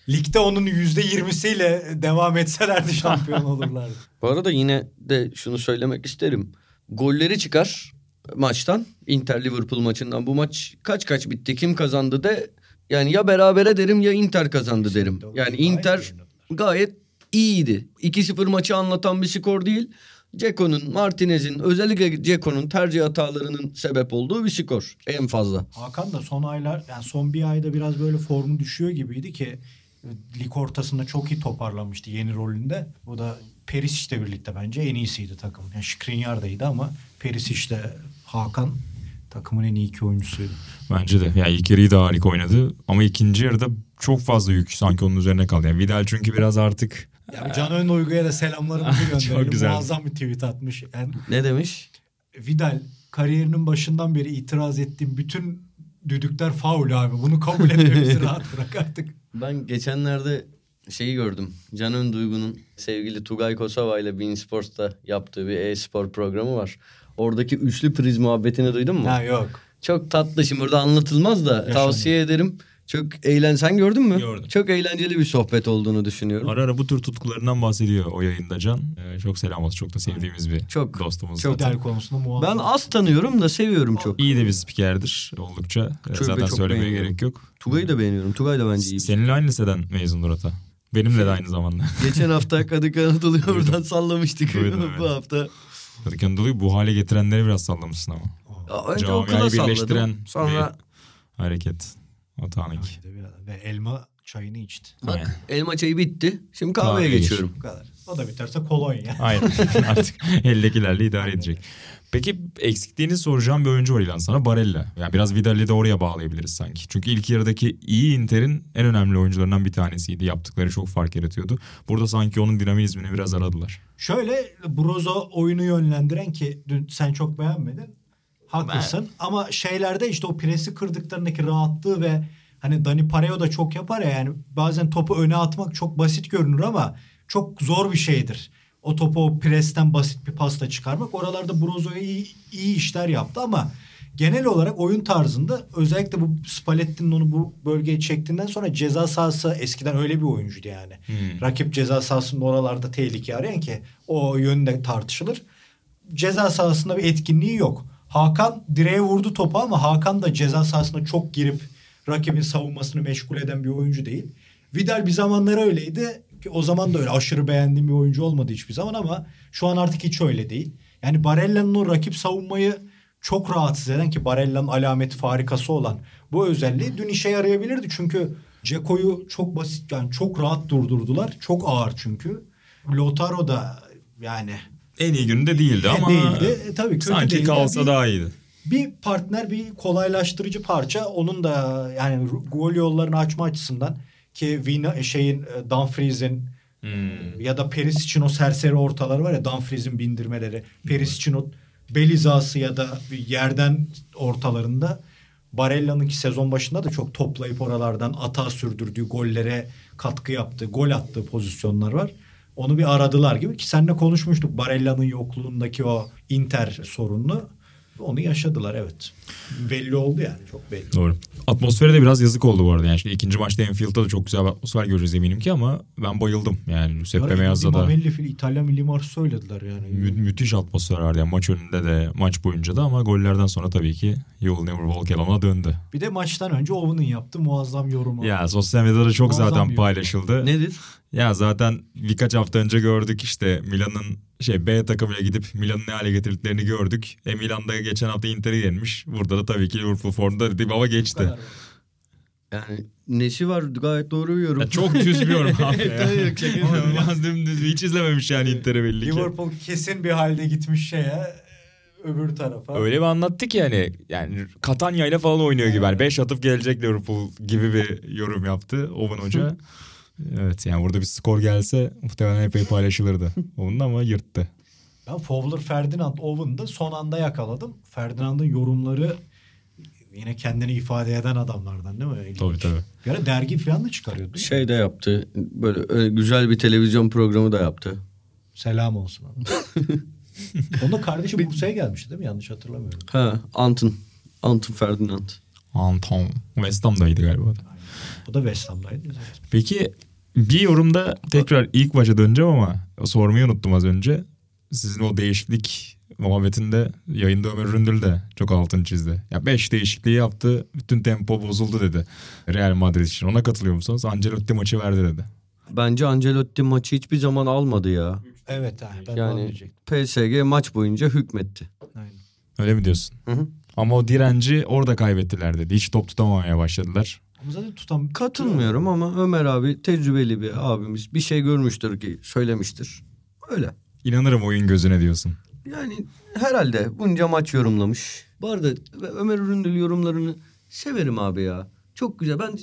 Ligde onun %20'siyle devam etselerdi şampiyon olurlardı. bu arada yine de şunu söylemek isterim. Golleri çıkar maçtan. Inter Liverpool maçından bu maç kaç kaç bitti? Kim kazandı de yani ya berabere derim ya Inter kazandı derim. Yani Inter gayet iyiydi. 2-0 maçı anlatan bir skor değil. Ceko'nun, Martinez'in, özellikle Ceko'nun tercih hatalarının sebep olduğu bir skor en fazla. Hakan da son aylar yani son bir ayda biraz böyle formu düşüyor gibiydi ki lig ortasında çok iyi toparlanmıştı yeni rolünde. Bu da Perisic'le birlikte bence en iyisiydi takım. Yani Skriniar da iyiydi ama Perisic'le Hakan takımın en iyi iki oyuncusuydu. Bence de. Yani ilk yarıyı da harika oynadı. Ama ikinci yarıda çok fazla yük sanki onun üzerine kaldı. Yani Vidal çünkü biraz artık Yani Can Ön Uygu'ya da selamlarımızı gönderelim. Çok güzel. Muazzam bir tweet atmış. Yani Ne demiş? Vidal kariyerinin başından beri itiraz ettiğim bütün düdükler faul abi. Bunu kabul etmemizi rahat bırak artık. Ben geçenlerde şeyi gördüm. Canan Duygu'nun sevgili Tugay Kosova ile Bein Sports'ta yaptığı bir e-spor programı var. Oradaki üçlü priz muhabbetini duydun mu? Ha yok. Çok tatlı şimdi burada anlatılmaz da Yaşandı. tavsiye ederim. Çok eğlen sen gördün mü? Gördüm. Çok eğlenceli bir sohbet olduğunu düşünüyorum. ara ara bu tür tutkularından bahsediyor o yayında Can. Ee, çok selam olsun. Çok da sevdiğimiz bir Çok, dostumuz. çok zaten. Konusunda muazzam. Ben az tanıyorum da seviyorum çok. İyi de bir spikerdir oldukça. Ee, Çok- Zaten çok söylemeye beğeniyorum. gerek yok. Tugay'ı da beğeniyorum. Tugay da bence iyi. Seninle aynı liseden mezundur hata. Benimle de aynı zamanda. Geçen hafta Kadıköy Anadolu'yu buradan sallamıştık. Duydum, Bu evet. hafta. Kadıköy Anadolu'yu bu hale getirenleri biraz sallamışsın ama. Ya Önce okula birleştiren salladım. Sonra Hareket. Atanik. Ve elma Çayını içti. Bak Aynen. elma çayı bitti. Şimdi kahveye Kahveye geçiyorum. Bu kadar. O da biterse kolonya. Aynen artık eldekilerle idare edecek. Peki eksikliğini soracağım bir oyuncu var İlhan sana Barella. Yani biraz Vidal'i de oraya bağlayabiliriz sanki. Çünkü ilk yarıdaki iyi Inter'in en önemli oyuncularından bir tanesiydi. Yaptıkları çok fark yaratıyordu. Burada sanki onun dinamizmini biraz aradılar. Şöyle Brozo oyunu yönlendiren ki dün sen çok beğenmedin. Haklısın ama şeylerde işte o presi kırdıklarındaki rahatlığı ve hani Dani Pareo da çok yapar ya yani bazen topu öne atmak çok basit görünür ama çok zor bir şeydir. O topu presten basit bir pasla çıkarmak. Oralarda Brozo'ya iyi, iyi işler yaptı ama genel olarak oyun tarzında özellikle bu Spalletti'nin onu bu bölgeye çektiğinden sonra ceza sahası eskiden öyle bir oyuncuydu yani. Rakip ceza sahasının oralarda tehlike arayan ki o yönde tartışılır. Ceza sahasında bir etkinliği yok. Hakan direğe vurdu topu ama Hakan da ceza sahasına çok girip rakibin savunmasını meşgul eden bir oyuncu değil. Vidal bir zamanlar öyleydi. Ki o zaman da öyle aşırı beğendiğim bir oyuncu olmadı hiçbir zaman ama şu an artık hiç öyle değil. Yani Barella'nın o rakip savunmayı çok rahatsız eden ki Barella'nın alameti farikası olan bu özelliği dün işe yarayabilirdi. Çünkü Ceko'yu çok basit yani çok rahat durdurdular. Çok ağır çünkü. Lautaro da yani En iyi gününde değildi ama değildi. E, tabii kötü sanki değildi. kalsa Bir- daha iyiydi. bir partner bir kolaylaştırıcı parça onun da yani gol yollarını açma açısından ki Vina şeyin e, Dumfries'in Hmm. ya da Perisic'in o serseri ortaları var ya Dumfries'in bindirmeleri. Perisic'in o bel hizası ya da yerden ortalarında Barella'nın ki sezon başında da çok toplayıp oralardan atağa sürdürdüğü gollere katkı yaptığı, gol attığı pozisyonlar var. Onu bir aradılar gibi ki seninle konuşmuştuk Barella'nın yokluğundaki o Inter sorununu. Onu yaşadılar evet. Belli oldu yani çok belli. Doğru. Atmosfere de biraz yazık oldu bu arada. Yani şimdi ikinci maçta Enfield'da da çok güzel bir atmosfer göreceğiz eminim ki ama ben bayıldım. Yani Giuseppe Meazza da Immobile fil İtalyan milli marşı söylediler yani. mü- müthiş atmosfer vardı. Yani maç önünde de maç boyunca da ama gollerden sonra tabii ki You'll Never Walk Alone'a döndü. Bir de maçtan önce Owen'ın yaptığı muazzam yorumu. Ya sosyal medyada çok Muazzam zaten paylaşıldı. Nedir? Ya zaten birkaç hafta önce gördük işte Milan'ın şey B takımına gidip Milan'ı ne hale getirdiklerini gördük. E Milan'da geçen hafta Inter'i yenmiş. Burada da tabii ki Liverpool formda dedim ama Bu geçti. Yani nesi var gayet doğru bir yorum. Ya çok düz bir yorum abi ya. İnanılmaz dümdüz. Hiç izlememiş yani Inter'i belli ki. Liverpool kesin bir halde gitmiş şeye öbür tarafa. Öyle bir anlattı ki yani yani Katanya ile falan oynuyor gibi. Yani 5 atıp gelecek Liverpool gibi bir yorum yaptı Owen Hoca. evet yani burada bir skor gelse muhtemelen epey paylaşılırdı. Onun ama yırttı. Ben Fowler, Ferdinand, Owen'da son anda yakaladım. Ferdinand'ın yorumları yine kendini ifade eden adamlardan değil mi? İlginç. Tabii tabii. Bir ara dergi falan da çıkarıyordu. Şey de yaptı. Böyle öyle güzel bir televizyon programı da yaptı. Selam olsun. Onun kardeşi Bursa'ya gelmişti değil mi? Yanlış hatırlamıyorum. Ha, Anton. Anton Ferdinand. Anton. West Ham'daydı galiba. O da West Ham'daydı. Peki bir yorumda tekrar ilk başa döneceğim ama sormayı unuttum az önce. Sizin o değişiklik muhabbetinde yayında Ömer Ründül de çok altını çizdi. Ya 5 değişikliği yaptı. Bütün tempo bozuldu dedi. Real Madrid için. Ona katılıyor musunuz? Ancelotti maçı verdi dedi. Bence Ancelotti maçı hiçbir zaman almadı ya. Evet ha, ben Yani. PSG maç boyunca hükmetti. Aynen. Öyle mi diyorsun? Hı hı. Ama o direnci orada kaybettiler dedi. Hiç top tutamamaya başladılar. Ama zaten tutam... Katılmıyorum ama Ömer abi tecrübeli bir abimiz. Bir şey görmüştür ki söylemiştir. Öyle. İnanırım oyun gözüne diyorsun. Yani herhalde bunca maç yorumlamış. Bu arada Ömer Üründül yorumlarını severim abi ya. Çok güzel. Ben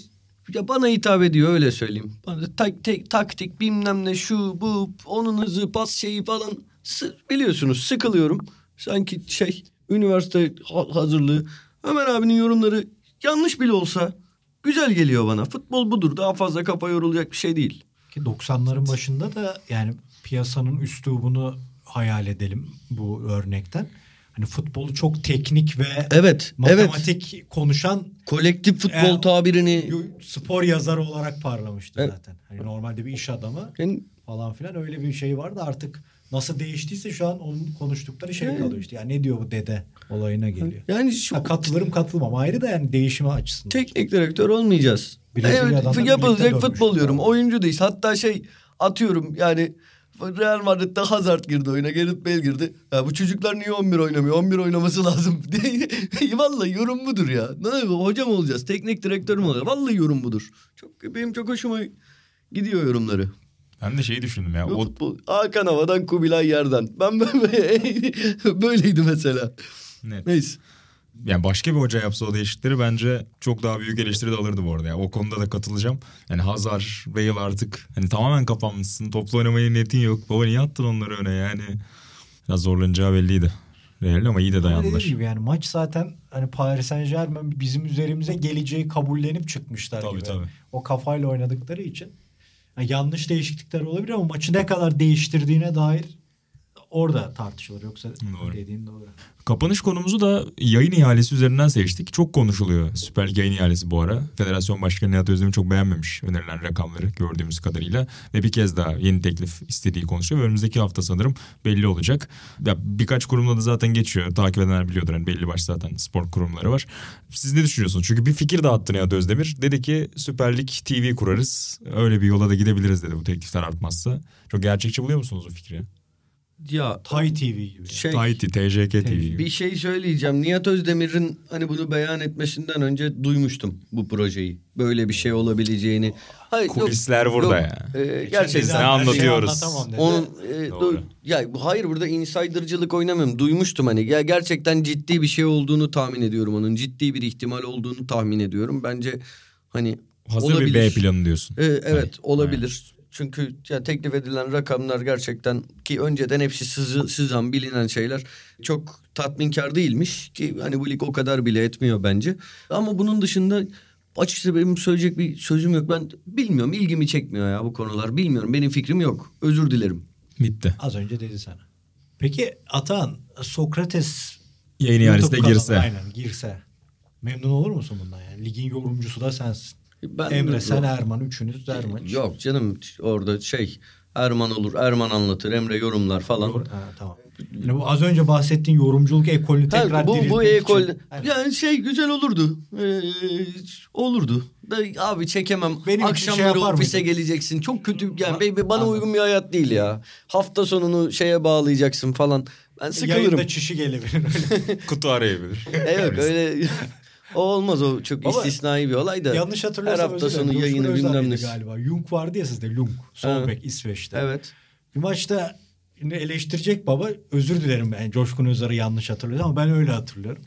ya bana hitap ediyor öyle söyleyeyim. Bana tak, tek, taktik bilmem ne şu bu onun hızı pas şeyi falan biliyorsunuz sıkılıyorum. Sanki şey üniversite ha- hazırlığı. Ömer abinin yorumları yanlış bile olsa güzel geliyor bana. Futbol budur. Daha fazla kafa yorulacak bir şey değil. Ki 90'ların başında da yani piyasanın üslubunu hayal edelim bu örnekten. Hani futbolu çok teknik ve Evet, evet. matematik konuşan Kolektif futbol E, tabirini spor yazarı olarak parlamıştı Evet. zaten. Hani normalde bir iş adamı yani falan filan öyle bir şey vardı artık nasıl değiştiyse şu an onun konuştukları şey Evet. kalıyor işte. Yani ne diyor bu dede olayına geliyor. yani şu Ha, katılırım katılmam ayrı da yani değişimi açısından. teknik direktör olmayacağız. Evet, yapılacak futbol diyorum. Oyuncu değil. Hatta şey atıyorum yani Real Madrid'de Hazard girdi oyuna. Gareth Bale girdi. Ya bu çocuklar niye 11 oynamıyor? 11 oynaması lazım. Vallahi yorum budur ya. Ne hocam olacağız? Teknik direktör mü olacağız? Vallahi yorum budur. Çok benim çok hoşuma gidiyor yorumları. Ben de şeyi düşündüm ya. O, futbol. Hakan havadan Kubilay yerden. Ben böyle böyleydi mesela. net. Neyse. Yani başka bir hoca yapsa o değişiklikleri bence çok daha büyük eleştiri de alırdı bu arada. Ya. O konuda da katılacağım. Yani Hazard, Bale artık hani tamamen kapanmışsın. Toplu oynamaya niyetin yok. Baba niye attın onları öne yani? Biraz zorlanacağı belliydi. Real ama iyi de dayandılar. gibi yani maç zaten hani Paris Saint Germain bizim üzerimize geleceği kabullenip çıkmışlar Tabii, gibi. tabii. O kafayla oynadıkları için. Yani yanlış değişiklikler olabilir ama maçı ne kadar değiştirdiğine dair orada tartışılır. Yoksa Doğru. dediğin doğru. Kapanış konumuzu da yayın ihalesi üzerinden seçtik. Çok konuşuluyor Süper Lig yayın ihalesi bu ara. Federasyon Başkanı Nihat Özdemir çok beğenmemiş önerilen rakamları gördüğümüz kadarıyla. Ve bir kez daha yeni teklif istediği konuşuyor. Ve önümüzdeki hafta sanırım belli olacak. Ya birkaç kurumla da zaten geçiyor. Takip edenler biliyordur. Hani belli baş zaten spor kurumları var. Siz ne düşünüyorsunuz? Çünkü bir fikir dağıttı Nihat Özdemir. Dedi ki Süper Lig TV kurarız. Öyle bir yola da gidebiliriz dedi bu teklifler artmazsa. Çok gerçekçi buluyor musunuz o fikri? Ya Tay TV gibi. şey Tahiti, TJK TV. gibi. bir şey söyleyeceğim. Nihat Özdemir'in hani bunu beyan etmesinden önce duymuştum bu projeyi. Böyle bir şey olabileceğini. Hayır, yok, Kulisler burada yok. ya. Ee, gerçekten. ne anlatıyoruz? Onun e, Doğru. du- ya bu- hayır burada insider'cılık oynamıyorum. Duymuştum hani ya gerçekten ciddi bir şey olduğunu tahmin ediyorum onun. Ciddi bir ihtimal olduğunu tahmin ediyorum. Bence hani Hazır olabilir. bir B planı diyorsun. Ee, evet Hani, olabilir. Çünkü ya teklif edilen rakamlar gerçekten ki önceden hepsi sızı, sızan bilinen şeyler çok tatminkar değilmiş ki hani bu lig o kadar bile etmiyor bence. Ama bunun dışında açıkçası benim söyleyecek bir sözüm yok. Ben bilmiyorum ilgimi çekmiyor ya bu konular. Bilmiyorum benim fikrim yok. Özür dilerim. Bitti. Az önce dedi sana. Peki Atan Sokrates Yayın ihalesine girse. Aynen girse. Memnun olur musun bundan yani? Ligin yorumcusu da sensin. Ben Emre sen Erman üçünüz der maç. Yok canım orada şey Erman olur Erman anlatır Emre yorumlar falan. Yor- Ha, tamam. Yani bu az önce bahsettiğin yorumculuk ekolünü Ha, tekrar bu bu diriltmek ekol için. Yani şey güzel olurdu. Ee, olurdu. Da abi çekemem. Benim şey Akşamları yapar ofise mıydın? geleceksin. Çok kötü yani Ba- be- be- bana Anladım. uygun bir hayat değil ya. Hafta sonunu şeye bağlayacaksın falan. Ben sıkılırım. Yayında çişi gelebilir öyle. Kutu arayabilir. E yok öyle o olmaz o çok Baba, istisnai bir olay da. Yanlış hatırlıyorsam Her hafta sonu yayını bilmem ne. galiba. Jung vardı ya sizde Jung. Sol Ha. bek İsveç'te. Evet. Bir maçta yine eleştirecek baba özür dilerim ben Coşkun Özer'i yanlış hatırlıyorum ama ben öyle hatırlıyorum.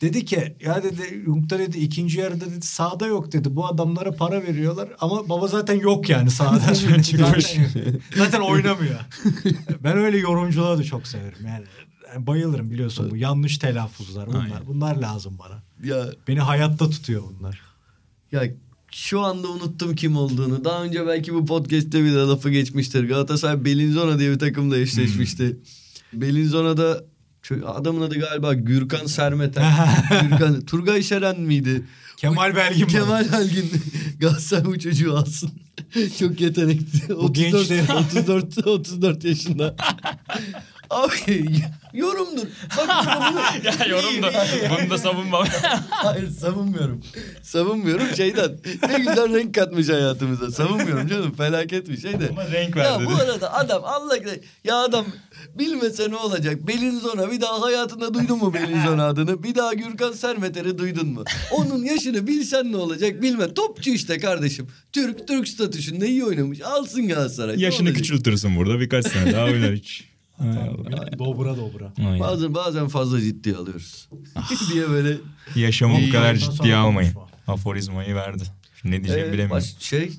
Dedi ki ya dedi Jung'da dedi ikinci yarıda dedi sahada yok dedi. Bu adamlara para veriyorlar ama baba zaten yok yani sahada. zaten, zaten oynamıyor. ben öyle yorumculuğu da çok severim. Yani, yani bayılırım biliyorsun bu yanlış telaffuzlar bunlar. Aynen. Bunlar lazım bana. Ya Beni hayatta tutuyor bunlar. Ya şu anda unuttum kim olduğunu. Daha önce belki bu podcast'te bir lafı geçmiştir. Galatasaray Bellinzona diye bir takımla eşleşmişti. Bellinzona'da şu adamın adı galiba Gürkan Sermeten. Gürkan Turgay Şeren miydi? Kemal Belgin. Kemal Belgin. Galatasaray bu çocuğu alsın. Çok yetenekli. 34, gençleri- 34, 34 yaşında. Abi yorumdur. Bak ya yorumda bunu da savunma. Hayır savunmuyorum. Savunmuyorum şeyden. Ne güzel renk katmış hayatımıza. Savunmuyorum canım. Felaket bir şey de. Ama renk Ya verdi. bu arada adam Allah ya adam bilmese ne olacak? Bellinzona bir daha hayatında duydun mu Bellinzona adını? Bir daha Gürkan Sermeter'i duydun mu? Onun yaşını bilsen ne olacak bilme. Topçu işte kardeşim. Türk Türk statüsünde iyi oynamış. Alsın Galatasaray. Yaşını küçültürsün burada birkaç sene daha oynar hiç. Allah. Dobra dobra. Aynen. Bazen, bazen fazla ciddi alıyoruz. diye böyle. Yaşamı bu kadar ciddiye almayın. konuşma. Aforizmayı verdi. Ne diyeceğimi Ee, bilemiyorum. baş- şey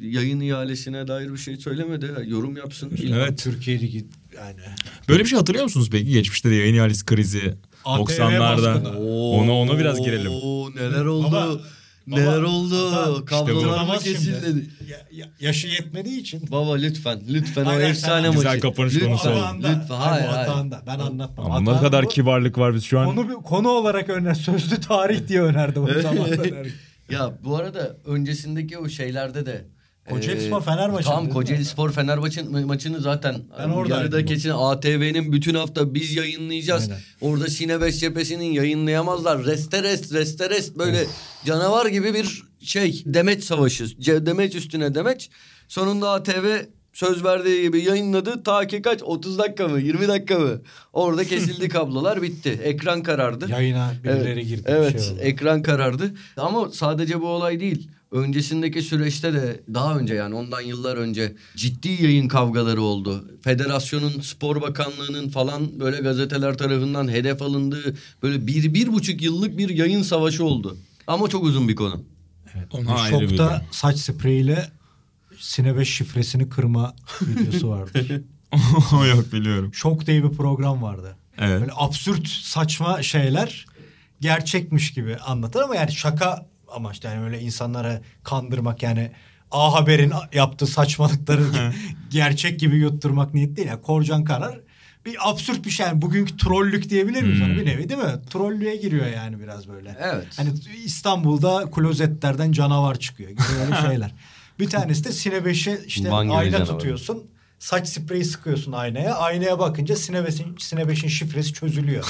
yayın ihalesine dair bir şey söylemedi. Yorum yapsın. Evet. Türkiye Ligi yani. Böyle bir şey hatırlıyor musunuz peki? Geçmişte de yayın ihalesi krizi. ATV 90'larda. baskını. Ona ona biraz girelim. Oo, neler oldu. Baba, neler oldu. Kablolar mı kesildi? Ya- ya- yaşı yetmediği için. Baba lütfen. Lütfen o efsane maçı. Güzel kapanış lütfen, konusu oldu. Lütfen. Hayır hayır. atağında. Ben anlatmam. Ama ne kadar bu- kibarlık var biz şu an. Konu, konu olarak öner. Sözlü tarih diye önerdi. Ya bu arada öncesindeki o şeylerde de Ee, Fenerbahçe Tamam değil mi? Kocaeli Spor Fenerbahçe maçını zaten Ben oradaydım yarıda kesin ATV'nin bütün hafta biz yayınlayacağız. Aynen. Orada Sine Beş cephesinin yayınlayamazlar. Reste rest reste rest böyle canavar gibi bir şey demeç savaşı. Demeç üstüne demeç. Sonunda ATV söz verdiği gibi yayınladı. Ta ki kaç 30 dakika mı 20 dakika mı? Orada kesildi kablolar bitti. Ekran karardı. Yayına birileri evet, girdi. bir Evet şey oldu. ekran karardı. Ama sadece bu olay değil. Öncesindeki süreçte de daha önce yani ondan yıllar önce ciddi yayın kavgaları oldu. Federasyonun, spor bakanlığının falan böyle gazeteler tarafından hedef alındığı böyle bir, bir buçuk yıllık bir yayın savaşı oldu. Ama çok uzun bir konu. Ona ayrı bir Şokta saç spreyiyle Sine şifresini kırma videosu vardı. Yok biliyorum. Şok diye bir program vardı. Evet. Böyle absürt saçma şeyler gerçekmiş gibi anlatır ama yani şaka amaçlı yani öyle insanlara kandırmak yani A Haber'in yaptığı saçmalıkları gerçek gibi yutturmak niyet değil. Yani Korcan Karar bir absürt bir şey. Yani bugünkü trollük diyebilir miyiz? ona? Hmm. Bir nevi değil mi? Trollüğe giriyor yani biraz böyle. Evet. Hani İstanbul'da klozetlerden canavar çıkıyor gibi öyle şeyler. bir tanesi de Sine 5'e işte Van ayna canavar. tutuyorsun. Saç spreyi sıkıyorsun aynaya. Aynaya bakınca Sine 5'in, Sine 5'in şifresi çözülüyor.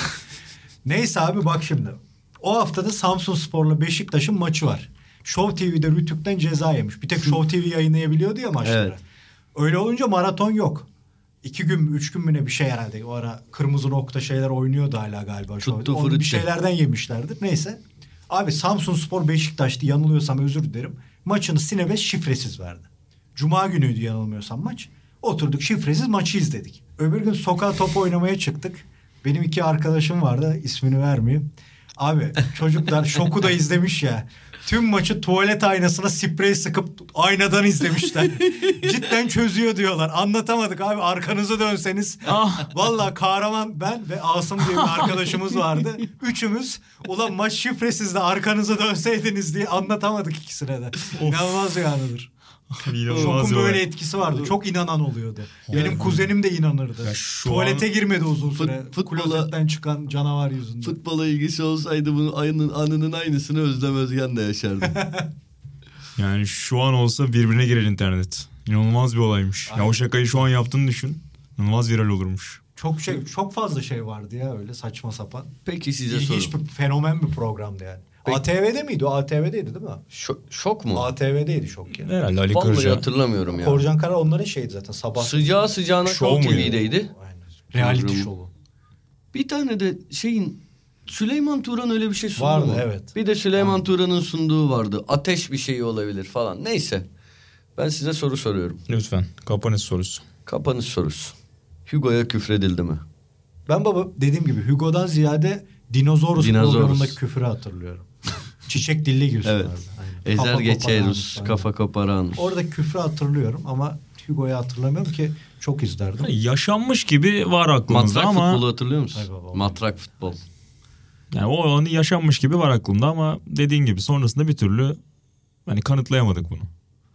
Neyse abi bak şimdi. O haftada Samsun Spor'la Beşiktaş'ın maçı var. Show TV'de Rütük'ten ceza yemiş. Bir tek Show TV yayınlayabiliyordu ya maçları. Evet. Öyle olunca maraton yok. İki gün mü, üç gün mü ne bir şey herhalde. O ara kırmızı nokta şeyler oynuyordu hala galiba. Show Tuttu Onu bir şeylerden yemişlerdir. Neyse. Abi Samsun Spor Beşiktaş'tı. Yanılıyorsam özür dilerim. Maçını Sine 5 şifresiz verdi. Cuma günüydü yanılmıyorsam maç. Oturduk şifresiz maçı izledik. Öbür gün sokağa top oynamaya çıktık. Benim iki arkadaşım vardı. ismini vermeyeyim. Abi çocuklar şoku da izlemiş ya. Tüm maçı tuvalet aynasına sprey sıkıp aynadan izlemişler. Cidden çözüyor diyorlar. Anlatamadık abi arkanızı dönseniz. Vallahi kahraman ben ve Asım diye bir arkadaşımız vardı. Üçümüz ulan maç şifresiz de arkanızı dönseydiniz diye anlatamadık ikisine de. İnanılmaz bir anıdır. Şokun bir böyle etkisi vardı. Çok inanan oluyordu. Benim kuzenim de inanırdı. Ya şu Tuvalete an- girmedi uzun Fut- süre. futbola- Klozetten çıkan canavar yüzünden. Futbola ilgisi olsaydı bunun anının, anının aynısını Özlem Özgen de yaşardı. Yani şu an olsa birbirine girer internet. İnanılmaz bir olaymış. Ya o şakayı şu an yaptığını düşün. İnanılmaz viral olurmuş. Çok şey çok fazla şey vardı ya öyle saçma sapan. Peki size İlginç sorum. bir fenomen bir programdı yani. Peki- ATV'de miydi? O ATV'deydi değil mi? Şo- şok mu? ATV'deydi şok yani. Herhalde Ali Vallahi Kırca. hatırlamıyorum ya. Korcan Kara onların şeydi zaten sabah. Sıcağı sıcağına Show muydu? TV'deydi. Aynen. Reality Programı. şovu. Bir tane de şeyin Süleyman Turan öyle bir şey sundu Vardı, mu? evet. Bir de Süleyman Turan'ın sunduğu vardı. Ateş bir şey olabilir falan. Neyse. Ben size soru soruyorum. Lütfen. Kapanış sorusu. Kapanış sorusu. Hugo'ya küfredildi mi? Ben baba dediğim gibi Hugo'dan ziyade Dinosaurus, Dinosaurus. programındaki küfürü hatırlıyorum. Çiçek dilli Gülsün Evet. Aynen. Ezer Kafa geçeriz, kafa koparanus. Orada küfrü hatırlıyorum ama Hugo'yu hatırlamıyorum ki çok izlerdim. Hani yaşanmış gibi var aklımızda Matrak ama futbolu hatırlıyor musun? Ay baba. Matrak futbol. yani o anı yaşanmış gibi var aklımda ama dediğin gibi sonrasında bir türlü hani kanıtlayamadık bunu.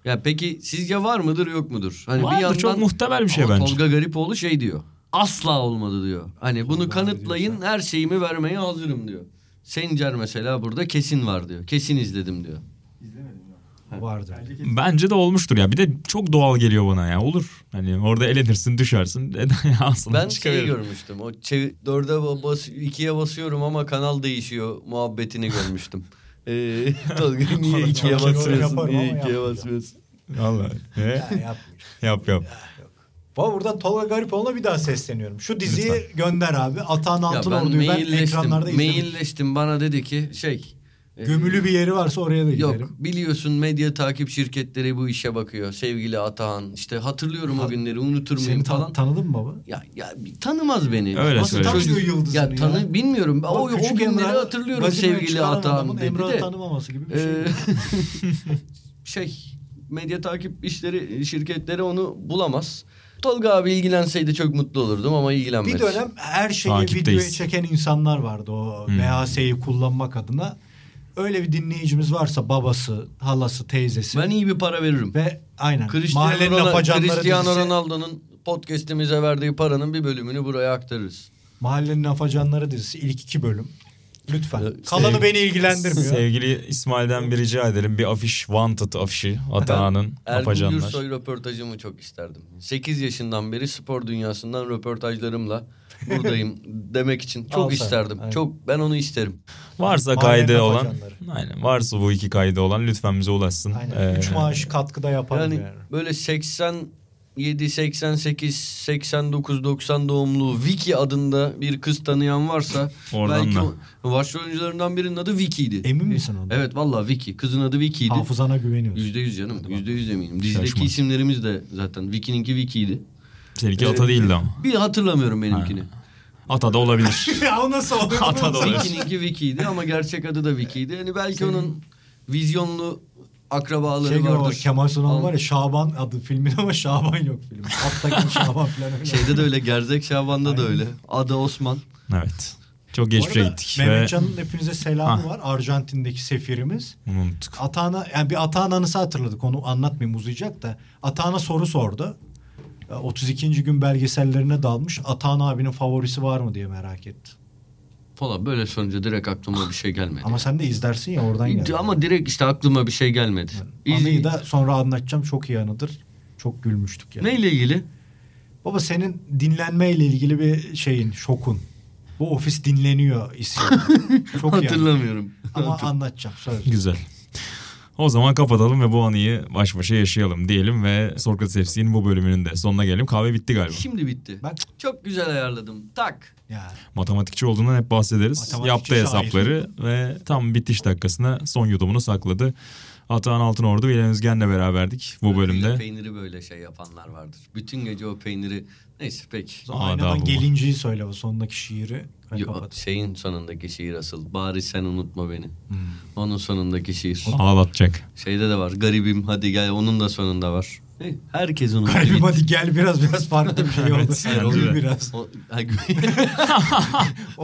Ya peki sizce var mıdır yok mudur? Hani Vardır, çok muhtemel bir şey Ama bence. Tolga Garipoğlu şey diyor. Asla olmadı diyor. Hani bunu Tolga abi kanıtlayın diyorsa. her şeyimi vermeye hazırım diyor. Sencer mesela burada kesin var diyor. Kesin izledim diyor. Vardı. Bence de olmuştur ya. Bir de çok doğal geliyor bana ya. Olur. Hani orada elenirsin, düşersin. Neden ya aslında Ben şeyi görmüştüm. O çevi- dörde ba- bas ikiye basıyorum ama kanal değişiyor muhabbetini görmüştüm. Ee, Tolga niye ikiye basmıyorsun? Niye ikiye basmıyorsun? Vallahi. Ne? Ya, yapmayacağım. yap yap. Baba buradan Tolga Garipoğlu'na bir daha sesleniyorum. Şu diziyi gönder abi. Atan Ya Altınordu'yu ben, mailleştim, ekranlarda izledim. mailleştim. Bana dedi ki şey... e, Gömülü bir yeri varsa oraya da giderim. Yok biliyorsun medya takip şirketleri bu işe bakıyor. Sevgili Atahan işte hatırlıyorum o Ha- günleri unutur Seni muyum ta- falan. tanıdın mı baba? ya, ya tanımaz beni. Öyle Nasıl Çocuk- yıldızını ya? Tanı, ya? bilmiyorum. O, o günleri Emrah, hatırlıyorum sevgili Atahan dedi Emrah'ı de. tanımaması gibi bir şey. Ee, şey medya takip işleri şirketleri onu bulamaz. Tolga abi ilgilenseydi çok mutlu olurdum ama ilgilenmedi. Bir dönem her şeyi Takipteyiz. videoya çeken insanlar vardı o Hmm. VHS'yi kullanmak adına. Öyle bir dinleyicimiz varsa babası, halası, teyzesi ben iyi bir para veririm. ve aynen Cristiano, mahallenin Ronaldo, Cristiano Ronaldo'nun podcast'imize verdiği paranın bir bölümünü buraya aktarırız. mahallenin afacanları dizisi ilk iki bölüm. Lütfen. Ee, Kalanı sev- beni ilgilendirmiyor. Sevgili İsmail'den bir rica edelim. Bir afiş, wanted afişi. Atahan'ın Ergun afacanlar. Gürsoy röportajımı çok isterdim. 8 yaşından beri spor dünyasından röportajlarımla buradayım demek için çok Al sen, isterdim. aynen. Çok ben onu isterim. Varsa Mahallenin kaydı olan, afacanları. aynen varsa bu iki kaydı olan lütfen bize ulaşsın. Aynen. Üç Ee, maaş katkıda yaparım Yani yani. böyle 80 87, 88, 89, 90 doğumlu Vicky adında bir kız tanıyan varsa Oradan belki da. o, başrol oyuncularından birinin adı Vicky'ydi. Emin misin ondan? Evet vallahi Vicky. Kızın adı Vicky'ydi. Hafızana güveniyorsun. Yüzde yüz canım. Yüzde yüz eminim. Dizideki Şaşmaz. isimlerimiz de zaten Vicky'ninki Vicky'ydi. Seninki ata değildi ama. Bir hatırlamıyorum benimkini. Ata da olabilir. ya o nasıl oluyor? Hata da olabilir. Vicky'ninki Vicky'ydi ama gerçek adı da Vicky'ydi. Yani belki onun vizyonlu akrabaları Şey vardır. Kemal Sunal Al- var ya Şaban adı filmin ama Şaban yok film. Alttaki Şaban falan öyle. Şeyde de öyle Gerzek Şaban'da da Aynen. öyle. Adı Osman. evet. Çok geçmişe gittik ve Mehmetcan'ın hepinize selamı Ha. var. Arjantin'deki sefirimiz. unuttuk. Atağına yani bir atağın anısı hatırladık. Onu anlatmayayım uzayacak da. Atağına soru sordu. E, 32. gün belgesellerine dalmış. Atağın abinin favorisi var mı diye merak etti. Falan böyle sorunca direkt aklıma bir şey gelmedi. Ama sen de izlersin ya oradan geldi. Ama direkt işte aklıma bir şey gelmedi. İz- Anıyı da sonra anlatacağım. Çok iyi anıdır. Çok gülmüştük yani. Neyle ilgili? Baba senin dinlenmeyle ilgili bir şeyin, şokun. Bu ofis dinleniyor isyan. Çok iyi. Hatırlamıyorum. Ama anlatacağım söz. Güzel. O zaman kapatalım ve bu anıyı baş başa yaşayalım diyelim ve Sokrates FC'nin bu bölümünün de sonuna gelelim. Kahve bitti galiba. Şimdi bitti. Bak Çok güzel ayarladım. Tak. ya. Matematikçi olduğundan hep bahsederiz. Yaptı şair. hesapları ve tam bitiş dakikasına son yudumunu sakladı. Atahan Altınordu ve İlhan Özgen'le beraberdik bu Böyle bölümde. Peyniri böyle şey yapanlar vardır. Bütün gece o peyniri... Neyse peki. Aynadan gelinciyi söyle o sondaki şiiri. Yo, şeyin sonundaki şiir asıl. Bari sen unutma beni. Hmm. Onun sonundaki şiir. Ağlatacak. Şeyde de var. Garibim hadi gel. Onun da sonunda var. Herkes unuttu. Gitti. hadi gel biraz biraz farklı bir şey oldu. Evet, Gül de. biraz. O, ha,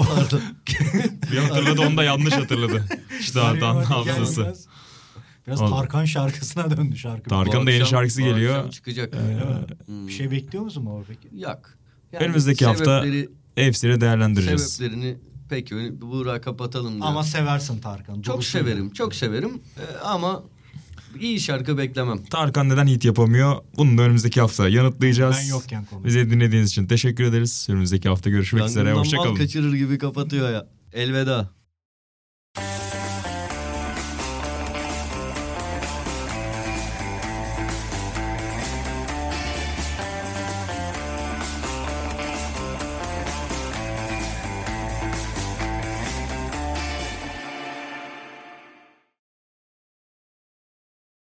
Bir hatırladı onu da yanlış hatırladı. İşte gel hafızası. biraz. Biraz Oldu. Tarkan şarkısına döndü şarkı. Tarkan'ın da yeni şarkısı geliyor. çıkacak. Mi? Hmm. Bir şey bekliyor musun baba peki? Yok. Yani Önümüzdeki hafta hepsini değerlendireceğiz. Sebeplerini peki Buğra kapatalım diyor. Ama seversin Tarkan. çok Doğru severim. Çok severim. Ee, ama iyi şarkı beklemem. Tarkan neden hit yapamıyor? Bunu da önümüzdeki hafta yanıtlayacağız. Ben yokken konu. Bizi dinlediğiniz için teşekkür ederiz. Önümüzdeki hafta görüşmek üzere. Yangından mal Hoşçakalın. kaçırır gibi kapatıyor ya. Elveda.